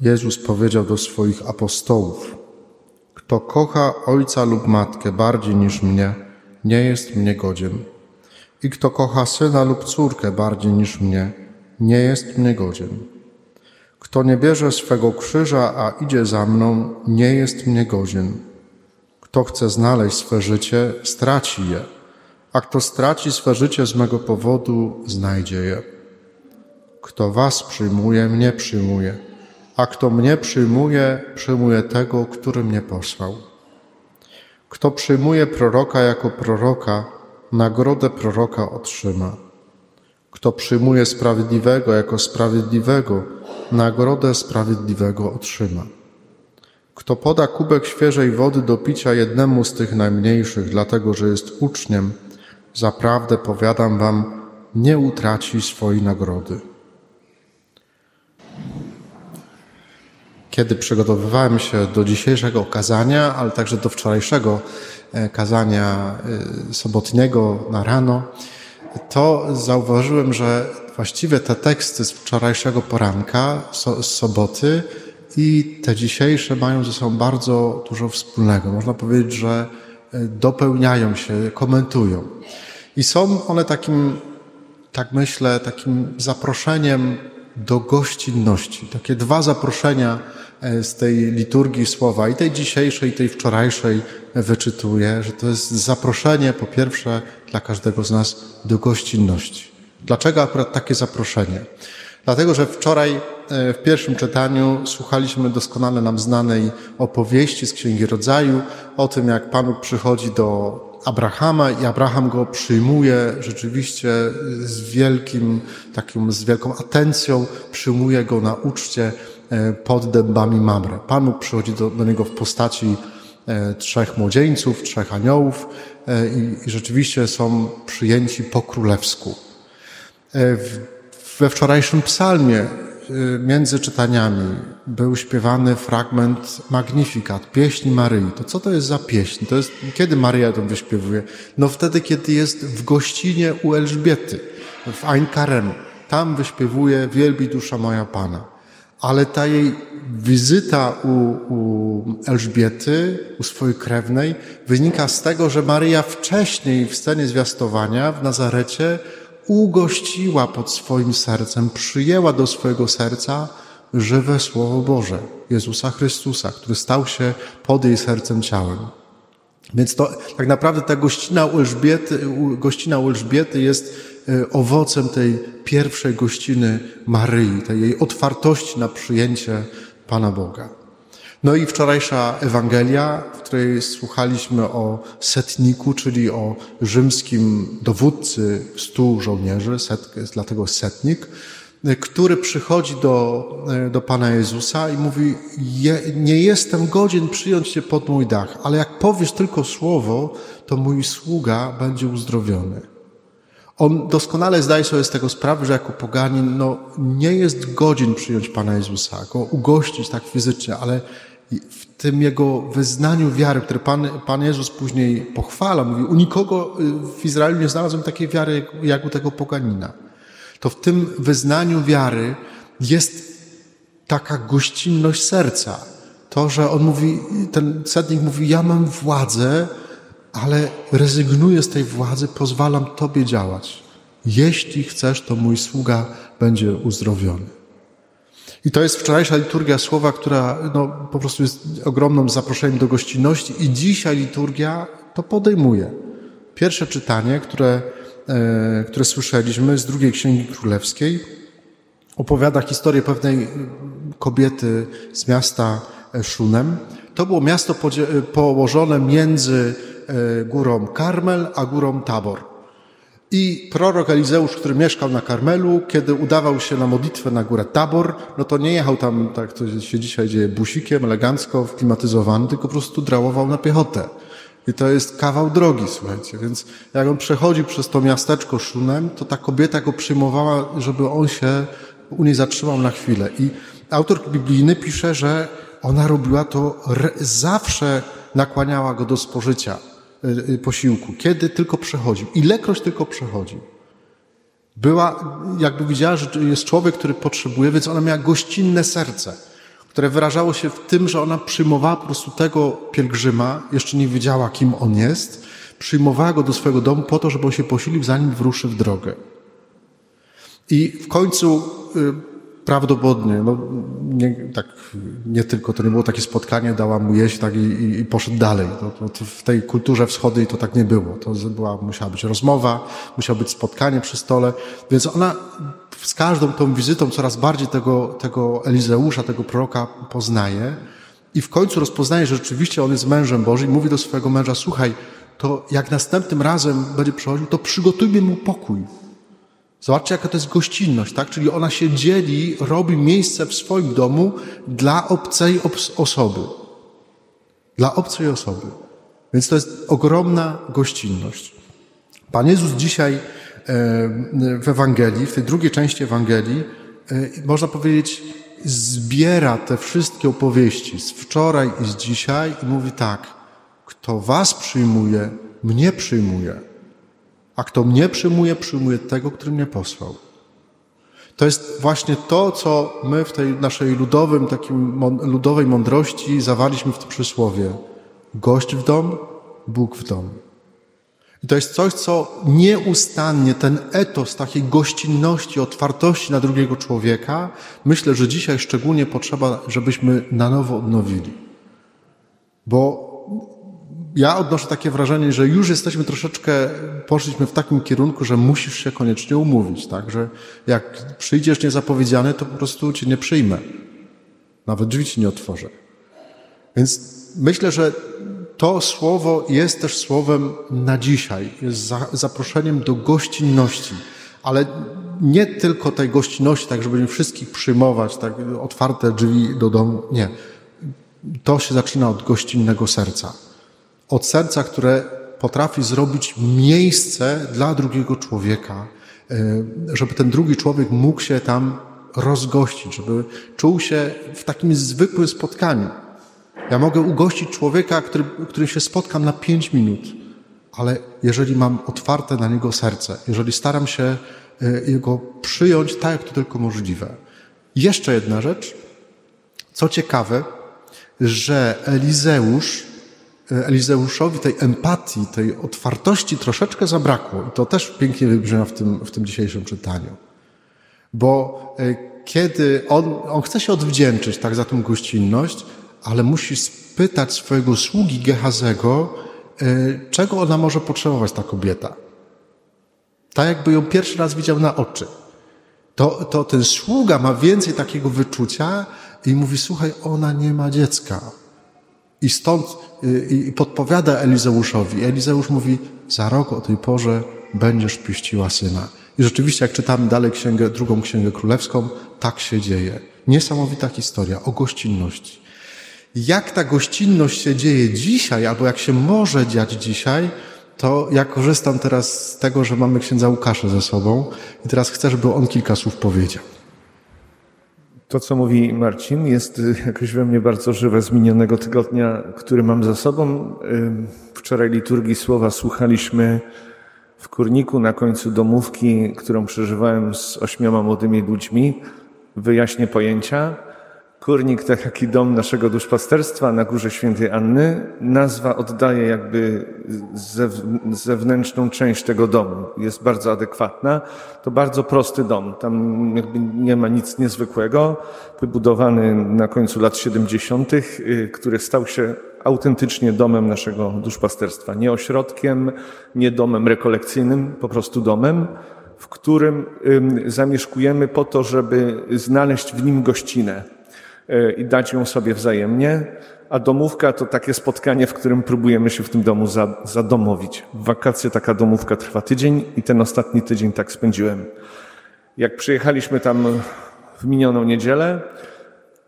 Jezus powiedział do swoich apostołów: Kto kocha ojca lub matkę bardziej niż mnie, nie jest mnie godzien. I kto kocha syna lub córkę bardziej niż mnie, nie jest mnie godzien. Kto nie bierze swego krzyża, a idzie za mną, nie jest mnie godzien. Kto chce znaleźć swe życie, straci je, a kto straci swe życie z mego powodu, znajdzie je. Kto was przyjmuje, mnie przyjmuje, a kto mnie przyjmuje, przyjmuje tego, który mnie posłał. Kto przyjmuje proroka jako proroka, nagrodę proroka otrzyma. Kto przyjmuje sprawiedliwego jako sprawiedliwego, nagrodę sprawiedliwego otrzyma. Kto poda kubek świeżej wody do picia jednemu z tych najmniejszych, dlatego że jest uczniem, zaprawdę powiadam wam, nie utraci swojej nagrody. Kiedy przygotowywałem się do dzisiejszego kazania, ale także do wczorajszego e, kazania e, sobotniego na rano, to zauważyłem, że właściwie te teksty z wczorajszego poranka, z soboty i te dzisiejsze mają ze sobą bardzo dużo wspólnego. Można powiedzieć, że e, dopełniają się, komentują. I są one takim, tak myślę, takim zaproszeniem do gościnności. Takie dwa zaproszenia z tej liturgii słowa, i tej dzisiejszej, i tej wczorajszej wyczytuję, że to jest zaproszenie po pierwsze dla każdego z nas do gościnności. Dlaczego akurat takie zaproszenie? Dlatego, że wczoraj e, w pierwszym czytaniu słuchaliśmy doskonale nam znanej opowieści z Księgi Rodzaju o tym, jak Pan przychodzi do Abrahama i Abraham go przyjmuje rzeczywiście z wielkim, takim, z wielką atencją, przyjmuje go na uczcie e, pod dębami Mamre. Pan Bóg przychodzi do, do niego w postaci e, trzech młodzieńców, trzech aniołów i, i rzeczywiście są przyjęci po królewsku. We wczorajszym psalmie między czytaniami był śpiewany fragment Magnifikat, pieśni Maryi. To co to jest za pieśń? To jest, kiedy Maryja to wyśpiewuje? No wtedy, kiedy jest w gościnie u Elżbiety, w Ein Karen. Tam wyśpiewuje Wielbi dusza moja Pana. Ale ta jej wizyta u, u Elżbiety, u swojej krewnej, wynika z tego, że Maryja wcześniej w scenie zwiastowania w Nazarecie ugościła pod swoim sercem, przyjęła do swojego serca żywe Słowo Boże, Jezusa Chrystusa, który stał się pod jej sercem ciałem. Więc to tak naprawdę ta gościna u Elżbiety, gościna u Elżbiety jest owocem tej pierwszej gościny Maryi, tej jej otwartości na przyjęcie Pana Boga. No i wczorajsza Ewangelia, w której słuchaliśmy o setniku, czyli o rzymskim dowódcy stu żołnierzy, set, dlatego setnik, który przychodzi do, do Pana Jezusa i mówi, nie jestem godzien przyjąć Cię pod mój dach, ale jak powiesz tylko słowo, to mój sługa będzie uzdrowiony. On doskonale zdaje sobie z tego sprawę, że jako poganin no, nie jest godzien przyjąć Pana Jezusa, go ugościć tak fizycznie, ale w tym jego wyznaniu wiary, które Pan, Pan Jezus później pochwala, mówi, u nikogo y, w Izraelu nie znalazłem takiej wiary jak u tego poganina. To w tym wyznaniu wiary jest taka gościnność serca. To, że on mówi, ten setnik mówi, ja mam władzę, ale rezygnuję z tej władzy, pozwalam Tobie działać. Jeśli chcesz, to mój sługa będzie uzdrowiony. I to jest wczorajsza liturgia słowa, która no, po prostu jest ogromnym zaproszeniem do gościnności i dzisiaj liturgia to podejmuje. Pierwsze czytanie, które, e, które słyszeliśmy z drugiej Księgi Królewskiej, opowiada historię pewnej kobiety z miasta Szunem. To było miasto położone między górą Karmel a górą Tabor. I prorok Elizeusz, który mieszkał na Karmelu, kiedy udawał się na modlitwę na górę Tabor, no to nie jechał tam, tak to się dzisiaj dzieje, busikiem, elegancko, wklimatyzowany, tylko po prostu drałował na piechotę. I to jest kawał drogi, słuchajcie. Więc jak on przechodził przez to miasteczko Szunem, to ta kobieta go przyjmowała, żeby on się u niej zatrzymał na chwilę. I autor biblijny pisze, że ona robiła to, zawsze nakłaniała go do spożycia. Y, y, posiłku, kiedy tylko przechodził, ilekroć tylko przechodził. Była, jakby widziała, że jest człowiek, który potrzebuje, więc ona miała gościnne serce, które wyrażało się w tym, że ona przyjmowała po prostu tego pielgrzyma, jeszcze nie wiedziała, kim on jest, przyjmowała go do swojego domu po to, żeby on się posilił, zanim wyruszy w drogę. I w końcu y, prawdopodobnie, no, nie, tak, nie tylko, to nie było takie spotkanie, dała mu jeść tak, i, i, poszedł dalej. To, to w tej kulturze wschodniej to tak nie było. To była, musiała być rozmowa, musiało być spotkanie przy stole, więc ona z każdą tą wizytą coraz bardziej tego, tego Elizeusza, tego proroka poznaje i w końcu rozpoznaje, że rzeczywiście on jest mężem Bożym i mówi do swojego męża, słuchaj, to jak następnym razem będzie przychodził, to przygotujmy mu pokój Zobaczcie, jaka to jest gościnność, tak? Czyli ona się dzieli, robi miejsce w swoim domu dla obcej osoby. Dla obcej osoby. Więc to jest ogromna gościnność. Pan Jezus dzisiaj w Ewangelii, w tej drugiej części Ewangelii, można powiedzieć, zbiera te wszystkie opowieści z wczoraj i z dzisiaj i mówi tak, kto was przyjmuje, mnie przyjmuje. A kto mnie przyjmuje, przyjmuje tego, który mnie posłał. To jest właśnie to, co my w tej naszej ludowym, takim ludowej mądrości zawaliśmy w tym przysłowie. Gość w dom, Bóg w dom. I to jest coś, co nieustannie, ten etos takiej gościnności, otwartości na drugiego człowieka, myślę, że dzisiaj szczególnie potrzeba, żebyśmy na nowo odnowili. Bo ja odnoszę takie wrażenie, że już jesteśmy troszeczkę, poszliśmy w takim kierunku, że musisz się koniecznie umówić, tak? Że jak przyjdziesz niezapowiedziany, to po prostu cię nie przyjmę. Nawet drzwi ci nie otworzę. Więc myślę, że to słowo jest też słowem na dzisiaj, jest za, zaproszeniem do gościnności, ale nie tylko tej gościnności, tak żeby wszystkich przyjmować, tak otwarte drzwi do domu, nie. To się zaczyna od gościnnego serca od serca, które potrafi zrobić miejsce dla drugiego człowieka, e, żeby ten drugi człowiek mógł się tam rozgościć, żeby czuł się w takim zwykłym spotkaniu. Ja mogę ugościć człowieka, który, którym się spotkam na pięć minut, ale jeżeli mam otwarte na niego serce, jeżeli staram się e, jego przyjąć tak, jak to tylko możliwe. Jeszcze jedna rzecz. Co ciekawe, że Elizeusz Elizeuszowi tej empatii, tej otwartości troszeczkę zabrakło. I to też pięknie wybrzmia w tym, w tym dzisiejszym czytaniu. Bo e, kiedy on, on chce się odwdzięczyć tak za tą gościnność, ale musi spytać swojego sługi Gehazego, e, czego ona może potrzebować, ta kobieta. Tak jakby ją pierwszy raz widział na oczy. To, to ten sługa ma więcej takiego wyczucia i mówi, słuchaj, ona nie ma dziecka. I stąd y, i podpowiada Elizeuszowi. Elizeusz mówi, za rok o tej porze będziesz pieściła syna. I rzeczywiście, jak czytamy dalej księgę, drugą księgę królewską, tak się dzieje. Niesamowita historia o gościnności. Jak ta gościnność się dzieje dzisiaj, albo jak się może dziać dzisiaj, to ja korzystam teraz z tego, że mamy księdza Łukasza ze sobą i teraz chcę, żeby on kilka słów powiedział. To, co mówi Marcin, jest y, jakoś we mnie bardzo żywe z minionego tygodnia, który mam za sobą. Wczoraj liturgii słowa słuchaliśmy w Kurniku na końcu domówki, którą przeżywałem z ośmioma młodymi ludźmi. Wyjaśnię pojęcia. Kurnik, tak jak i dom naszego duszpasterstwa na Górze Świętej Anny, nazwa oddaje jakby zewnętrzną część tego domu. Jest bardzo adekwatna. To bardzo prosty dom. Tam jakby nie ma nic niezwykłego. Wybudowany na końcu lat 70., y, który stał się autentycznie domem naszego duszpasterstwa. Nie ośrodkiem, nie domem rekolekcyjnym, po prostu domem w którym zamieszkujemy po to, żeby znaleźć w nim gościnę i dać ją sobie wzajemnie, a domówka to takie spotkanie, w którym próbujemy się w tym domu zadomowić. W wakacje taka domówka trwa tydzień i ten ostatni tydzień tak spędziłem. Jak przyjechaliśmy tam w minioną niedzielę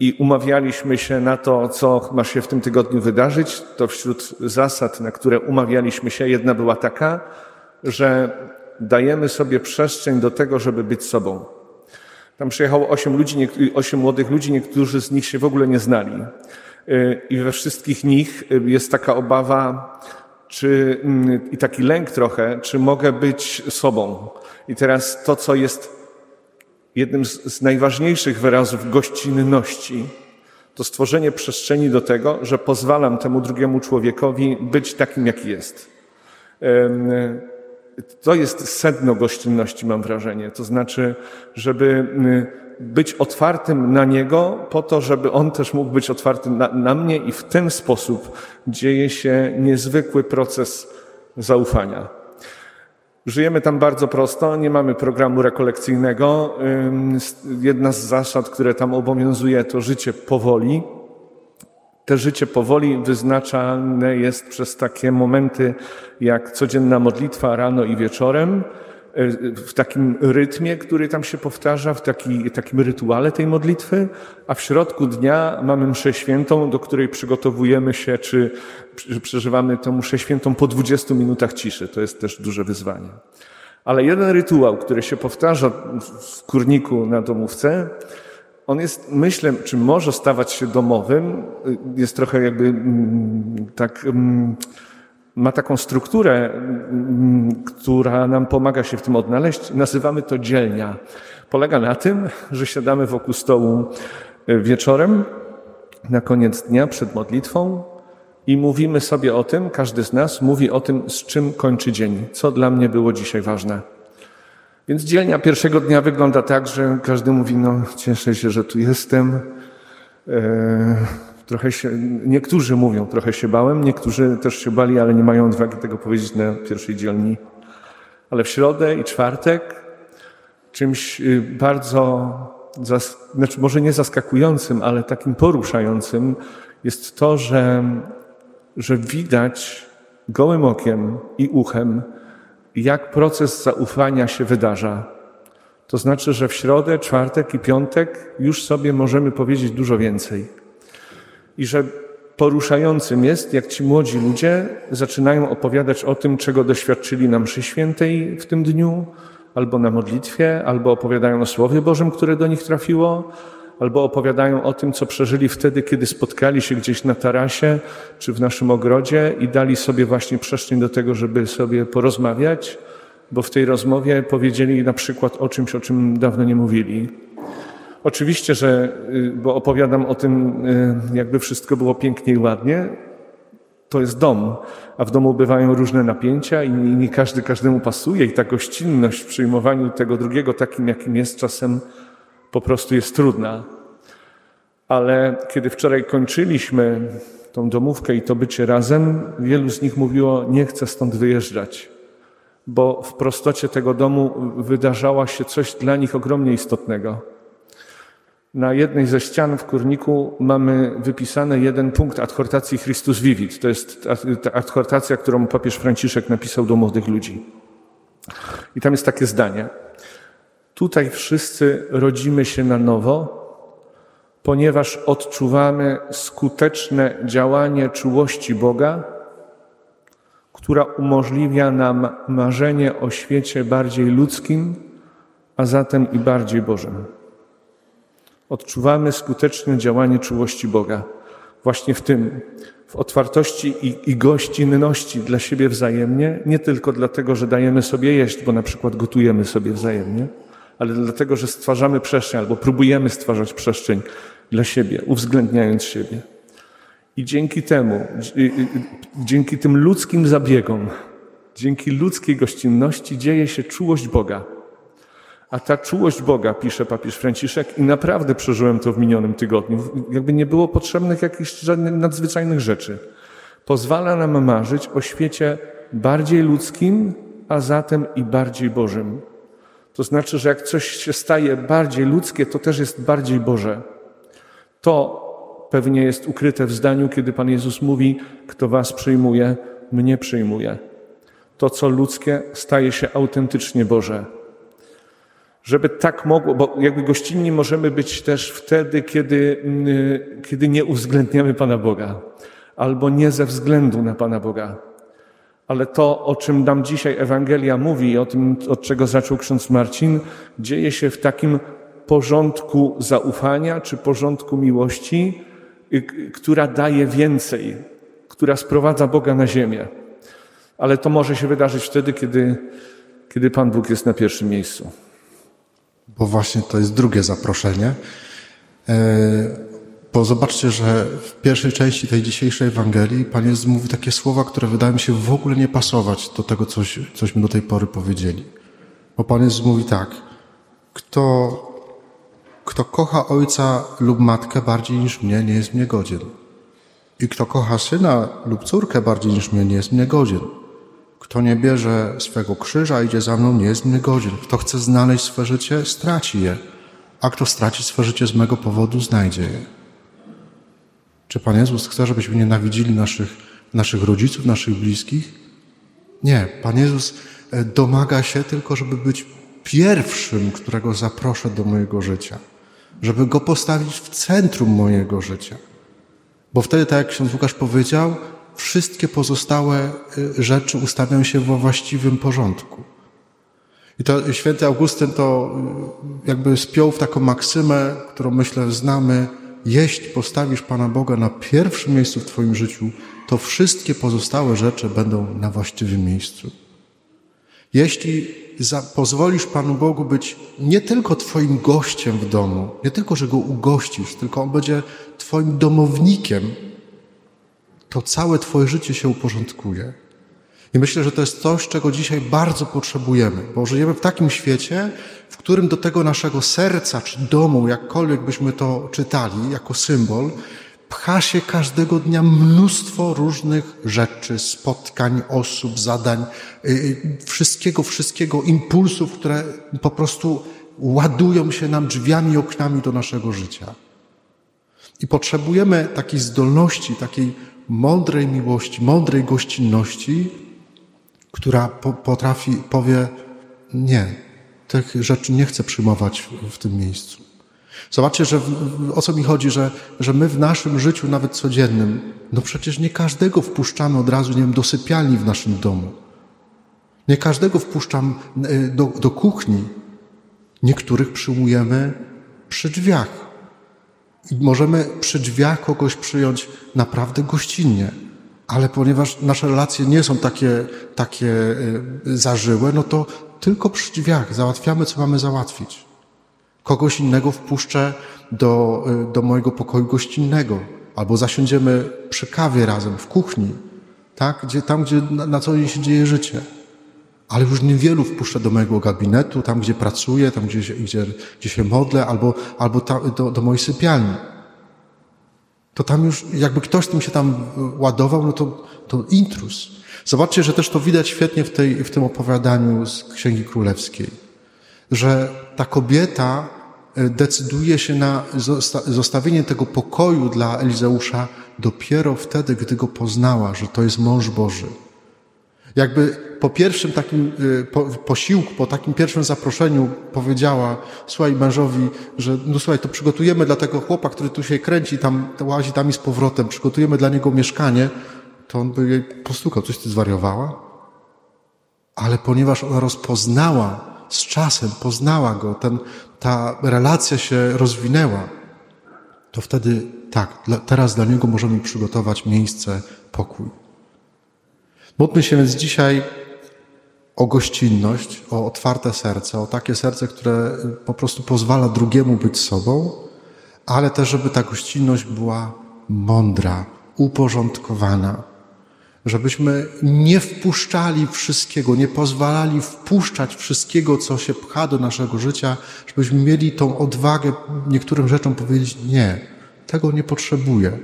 i umawialiśmy się na to, co ma się w tym tygodniu wydarzyć, to wśród zasad, na które umawialiśmy się, jedna była taka, że dajemy sobie przestrzeń do tego, żeby być sobą. Tam przyjechało osiem ludzi, osiem młodych ludzi, niektórzy z nich się w ogóle nie znali. Y, I we wszystkich nich y, jest taka obawa, czy, mm, i taki lęk trochę, czy mogę być sobą. I teraz to, co jest jednym z, z najważniejszych wyrazów gościnności, To stworzenie przestrzeni do tego, że pozwalam temu drugiemu człowiekowi być takim, jaki jest. To jest sedno gościnności, mam wrażenie. To znaczy, żeby być otwartym na Niego, po to, żeby On też mógł być otwarty na, na mnie i w ten sposób dzieje się niezwykły proces zaufania. Żyjemy tam bardzo prosto, nie mamy programu rekolekcyjnego. Jedna z zasad, które tam obowiązuje, to życie powoli. Te życie powoli wyznaczane jest przez takie momenty jak codzienna modlitwa rano i wieczorem, w takim rytmie, który tam się powtarza, w taki, takim rytuale tej modlitwy, a w środku dnia mamy mszę świętą, do której przygotowujemy się, czy przeżywamy tę mszę świętą po 20 minutach ciszy. To jest też duże wyzwanie. Ale jeden rytuał, który się powtarza w kurniku na domówce, on jest, myślę, czy może stawać się domowym, jest trochę jakby mm, tak mm, ma taką strukturę, mm, która nam pomaga się w tym odnaleźć. Nazywamy to dzielnia. Polega na tym, że siadamy wokół stołu e, wieczorem, na koniec dnia przed modlitwą i mówimy sobie o tym, każdy z nas mówi o tym, z czym kończy dzień, co dla mnie było dzisiaj ważne. Więc dzielnia pierwszego dnia wygląda tak, że każdy mówi, no cieszę się, że tu jestem. E, Trochę się, niektórzy mówią, trochę się bałem, niektórzy też się bali, ale nie mają odwagi tego powiedzieć na pierwszej dzielni. Ale w środę i czwartek czymś y, bardzo, znaczy może nie zaskakującym, ale takim poruszającym jest to, że, że widać gołym okiem i uchem, jak proces zaufania się wydarza. To znaczy, że w środę, czwartek i piątek już sobie możemy powiedzieć dużo więcej i że poruszającym jest, jak ci młodzi ludzie zaczynają opowiadać o tym, czego doświadczyli na mszy świętej w tym dniu, albo na modlitwie, albo opowiadają o Słowie Bożym, które do nich trafiło, albo opowiadają o tym, co przeżyli wtedy, kiedy spotkali się gdzieś na tarasie czy w naszym ogrodzie i dali sobie właśnie przestrzeń do tego, żeby sobie porozmawiać, bo w tej rozmowie powiedzieli na przykład o czymś, o czym dawno nie mówili. Oczywiście, że, y, bo opowiadam o tym, y, jakby wszystko było pięknie i ładnie, to jest dom, a w domu bywają różne napięcia i nie każdy każdemu pasuje i ta gościnność w przyjmowaniu tego drugiego takim, jakim jest, czasem po prostu jest trudna. Ale kiedy wczoraj kończyliśmy tą domówkę i to bycie razem, wielu z nich mówiło, nie chcę stąd wyjeżdżać, bo w prostocie tego domu wydarzała się coś dla nich ogromnie istotnego. Na jednej ze ścian w kurniku mamy wypisany jeden punkt adhortacji Christus Vivit. To jest ta adhortacja, którą papież Franciszek napisał do młodych ludzi. I tam jest takie zdanie. Tutaj wszyscy rodzimy się na nowo, ponieważ odczuwamy skuteczne działanie czułości Boga, która umożliwia nam marzenie o świecie bardziej ludzkim, a zatem i bardziej Bożym odczuwamy skuteczne działanie czułości Boga. Właśnie w tym, w otwartości i, i gościnności dla siebie wzajemnie, nie tylko dlatego, że dajemy sobie jeść, bo na przykład gotujemy sobie wzajemnie, ale dlatego, że stwarzamy przestrzeń albo próbujemy stwarzać przestrzeń dla siebie, uwzględniając siebie. I dzięki temu, dzięki tym ludzkim zabiegom, dzięki ludzkiej gościnności dzieje się czułość Boga. A ta czułość Boga, pisze papież Franciszek, i naprawdę przeżyłem to w minionym tygodniu, jakby nie było potrzebnych jakichś żadnych nadzwyczajnych rzeczy. Pozwala nam marzyć o świecie bardziej ludzkim, a zatem i bardziej Bożym. To znaczy, że jak coś się staje bardziej ludzkie, to też jest bardziej Boże. To pewnie jest ukryte w zdaniu, kiedy Pan Jezus mówi: Kto Was przyjmuje, mnie przyjmuje. To, co ludzkie, staje się autentycznie Boże żeby tak mogło, bo jakby gościnni możemy być też wtedy, kiedy, mm, kiedy nie uwzględniamy Pana Boga, albo nie ze względu na Pana Boga. Ale to, o czym nam dzisiaj Ewangelia mówi, o tym, od czego zaczął ksiądz Marcin, dzieje się w takim porządku zaufania czy porządku miłości, y, która daje więcej, która sprowadza Boga na ziemię. Ale to może się wydarzyć wtedy, kiedy, kiedy Pan Bóg jest na pierwszym miejscu bo właśnie to jest drugie zaproszenie. E, Bo zobaczcie, że w pierwszej części tej dzisiejszej Ewangelii Pan Jezus mówi takie słowa, które wydają mi się w ogóle nie pasować do tego, coś, cośmy do tej pory powiedzieli. Bo Pan Jezus mówi tak, kto, kto kocha ojca lub matkę bardziej niż mnie, nie jest mnie godzien. I kto kocha syna lub córkę bardziej niż mnie, nie jest mnie godzien. Kto nie bierze swego krzyża, idzie za mną, nie jest mnie godzien. Kto chce znaleźć swe życie, straci je. A kto straci swe życie z mego powodu, znajdzie je. Czy Pan Jezus chce, żebyśmy nienawidzili naszych, naszych rodziców, naszych bliskich? Nie. Pan Jezus e, domaga się tylko, żeby być pierwszym, którego zaproszę do mojego życia. Żeby go postawić w centrum mojego życia. Bo wtedy, tak jak ksiądz Łukasz powiedział, wszystkie pozostałe y, rzeczy ustawiają się we właściwym porządku. I to święty Augustyn to y, jakby spiął w taką maksymę, którą myślę znamy. Jeśli postawisz Pana Boga na pierwszym miejscu w Twoim życiu, to wszystkie pozostałe rzeczy będą na właściwym miejscu. Jeśli za, pozwolisz Panu Bogu być nie tylko Twoim gościem w domu, nie tylko, że Go ugościsz, tylko On będzie Twoim domownikiem, to całe Twoje życie się uporządkuje. I myślę, że to jest coś, czego dzisiaj bardzo potrzebujemy, bo żyjemy w takim świecie, w którym do tego naszego serca czy domu, jakkolwiek byśmy to czytali jako symbol, pcha się każdego dnia mnóstwo różnych rzeczy, spotkań, osób, zadań, y, y, wszystkiego, wszystkiego, impulsów, które po prostu ładują się nam drzwiami oknami do naszego życia. I potrzebujemy takiej zdolności, takiej mądrej miłości, mądrej gościnności, która po, potrafi, powie, nie, tych rzeczy nie chcę przyjmować w tym miejscu. Zobaczcie, że w, o co mi chodzi, że, że my w naszym życiu, nawet codziennym, no przecież nie każdego wpuszczamy od razu, nie wiem, do sypialni w naszym domu. Nie każdego wpuszczam e, do, do kuchni. Niektórych przyjmujemy przy drzwiach. I możemy przy drzwiach kogoś przyjąć naprawdę gościnnie. Ale ponieważ nasze relacje nie są takie, takie e, zażyłe, no to tylko przy drzwiach załatwiamy, co mamy załatwić. Kogoś innego wpuszczę do, e, do mojego pokoju gościnnego, albo zasiądziemy przy kawie razem w kuchni, tak? gdzie, tam, gdzie na, na co dzień się dzieje życie ale już niewielu wpuszczę do mojego gabinetu, tam gdzie pracuję, tam gdzie, się, gdzie, gdzie się modlę, albo, albo do, do mojej sypialni. To tam już, jakby ktoś tym się tam ładował, no to, to intrus. Zobaczcie, że też to widać świetnie w, tej, w tym opowiadaniu z Księgi Królewskiej, że ta kobieta e, decyduje się na zostawienie tego pokoju dla Elizeusza dopiero wtedy, gdy go poznała, że to jest mąż Boży. Jakby po pierwszym takim y, po, posiłku, po takim pierwszym zaproszeniu powiedziała, słuchaj mężowi, że no słuchaj, to przygotujemy dla tego chłopa, który tu się kręci, tam łazi tam i z powrotem, przygotujemy dla niego mieszkanie, to on by jej postukał, coś ty zwariowała? Ale ponieważ ona rozpoznała z czasem, poznała go, ten, ta relacja się rozwinęła, to wtedy tak, dla, teraz dla niego możemy przygotować miejsce, pokój. Módlmy się więc dzisiaj o gościnność, o otwarte serce, o takie serce, które po prostu pozwala drugiemu być sobą, ale też, żeby ta gościnność była mądra, uporządkowana. Żebyśmy nie wpuszczali wszystkiego, nie pozwalali wpuszczać wszystkiego, co się pcha do naszego życia, żebyśmy mieli tą odwagę niektórym rzeczom powiedzieć nie, tego nie potrzebuję.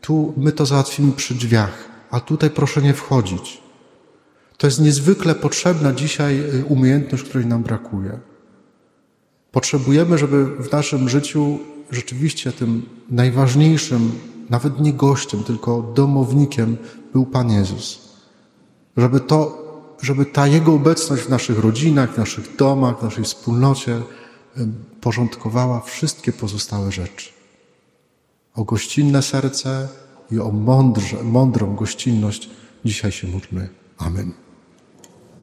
Tu my to załatwimy przy drzwiach a tutaj proszę nie wchodzić. To jest niezwykle potrzebna dzisiaj y, umiejętność, której nam brakuje. Potrzebujemy, żeby w naszym życiu rzeczywiście tym najważniejszym, nawet nie gościem, tylko domownikiem był Pan Jezus. Żeby to, żeby ta Jego obecność w naszych rodzinach, w naszych domach, w naszej wspólnocie porządkowała wszystkie pozostałe rzeczy. O gościnne serce, i o mądrze, mądrą gościnność dzisiaj się módlmy. Amen.